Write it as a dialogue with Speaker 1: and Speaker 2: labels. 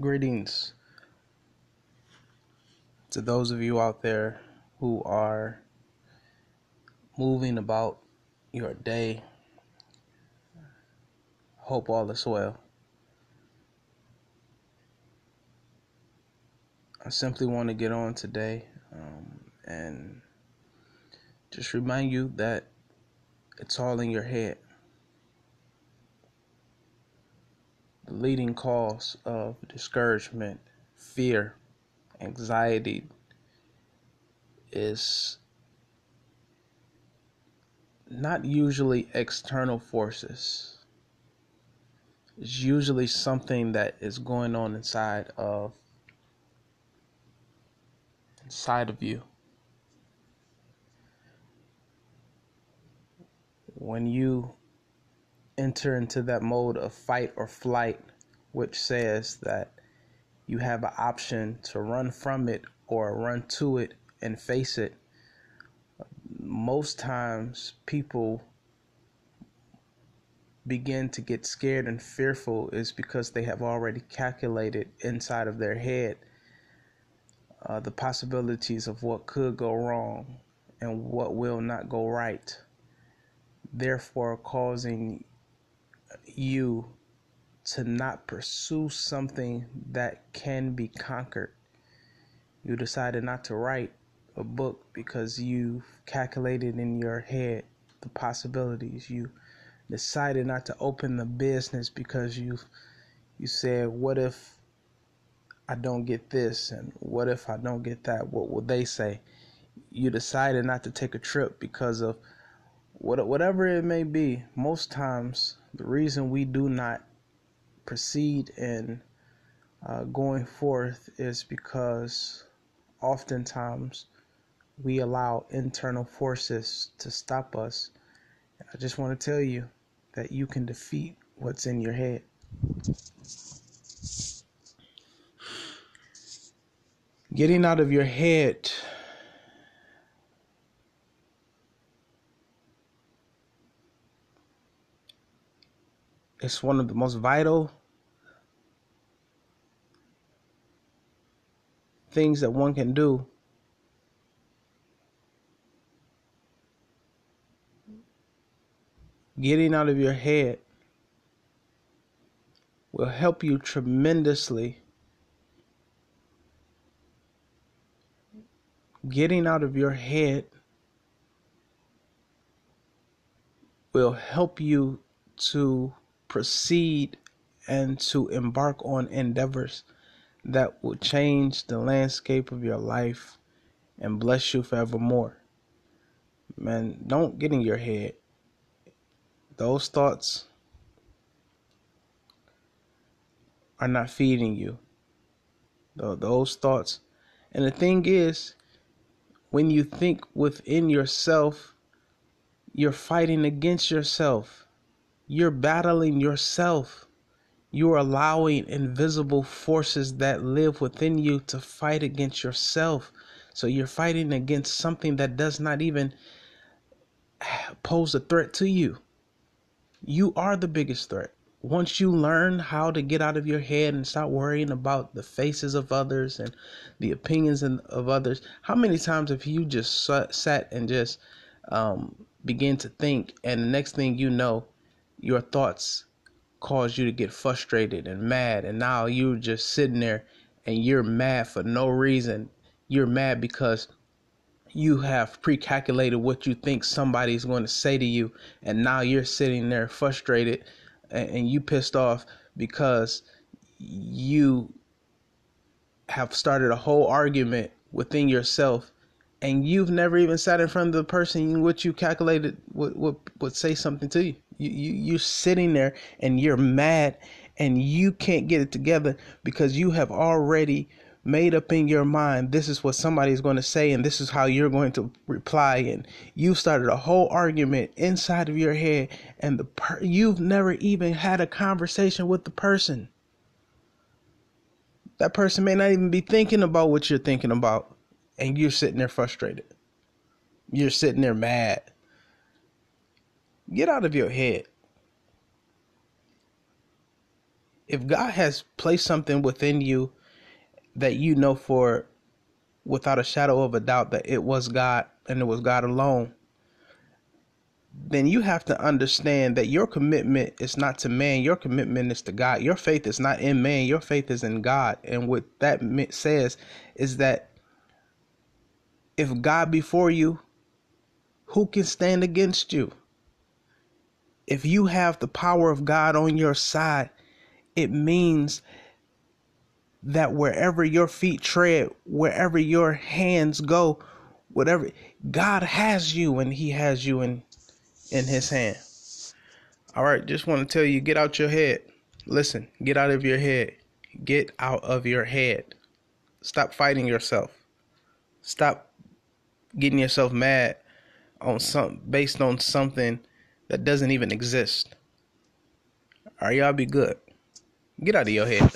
Speaker 1: Greetings to those of you out there who are moving about your day. Hope all is well. I simply want to get on today um, and just remind you that it's all in your head. Leading cause of discouragement, fear, anxiety is not usually external forces. It's usually something that is going on inside of inside of you. When you enter into that mode of fight or flight, which says that you have an option to run from it or run to it and face it. Most times, people begin to get scared and fearful is because they have already calculated inside of their head uh, the possibilities of what could go wrong and what will not go right, therefore, causing you to not pursue something that can be conquered. You decided not to write a book because you calculated in your head the possibilities. You decided not to open the business because you you said, "What if I don't get this and what if I don't get that? What will they say?" You decided not to take a trip because of what whatever it may be. Most times, the reason we do not proceed in uh, going forth is because oftentimes we allow internal forces to stop us. I just want to tell you that you can defeat what's in your head. Getting out of your head is one of the most vital things that one can do getting out of your head will help you tremendously. Getting out of your head will help you to proceed and to embark on endeavors that will change the landscape of your life and bless you forevermore. Man, don't get in your head. Those thoughts are not feeding you. Those thoughts. And the thing is, when you think within yourself, you're fighting against yourself. You're battling yourself. You are allowing invisible forces that live within you to fight against yourself. So you're fighting against something that does not even pose a threat to you. You are the biggest threat. Once you learn how to get out of your head and stop worrying about the faces of others and the opinions of others, how many times have you just sat and just um, begin to think, and the next thing you know, your thoughts cause you to get frustrated and mad and now you're just sitting there and you're mad for no reason you're mad because you have pre-calculated what you think somebody's going to say to you and now you're sitting there frustrated and, you pissed off because you have started a whole argument within yourself and you've never even sat in front of the person what you calculated would, would, would say something to you. You, you. You're sitting there and you're mad and you can't get it together because you have already made up in your mind this is what somebody's going to say and this is how you're going to reply and you started a whole argument inside of your head and the per- you've never even had a conversation with the person that person may not even be thinking about what you're thinking about and you're sitting there frustrated. You're sitting there mad. Get out of your head. if God has placed something within you that you know for without a shadow of a doubt that it was God and it was God alone, then you have to understand that your commitment is not to man, your commitment is to God. Your faith is not in man, your faith is in God. And what that says is that if God before you, who can stand against you? If you have the power of God on your side, it means that wherever your feet tread, wherever your hands go, whatever God has you and he has you in in his hand. All right, just want to tell you get out your head. Listen, get out of your head. Get out of your head. Stop fighting yourself. Stop getting yourself mad on some based on something that doesn't even exist. All right, y'all be good. Get out of your head.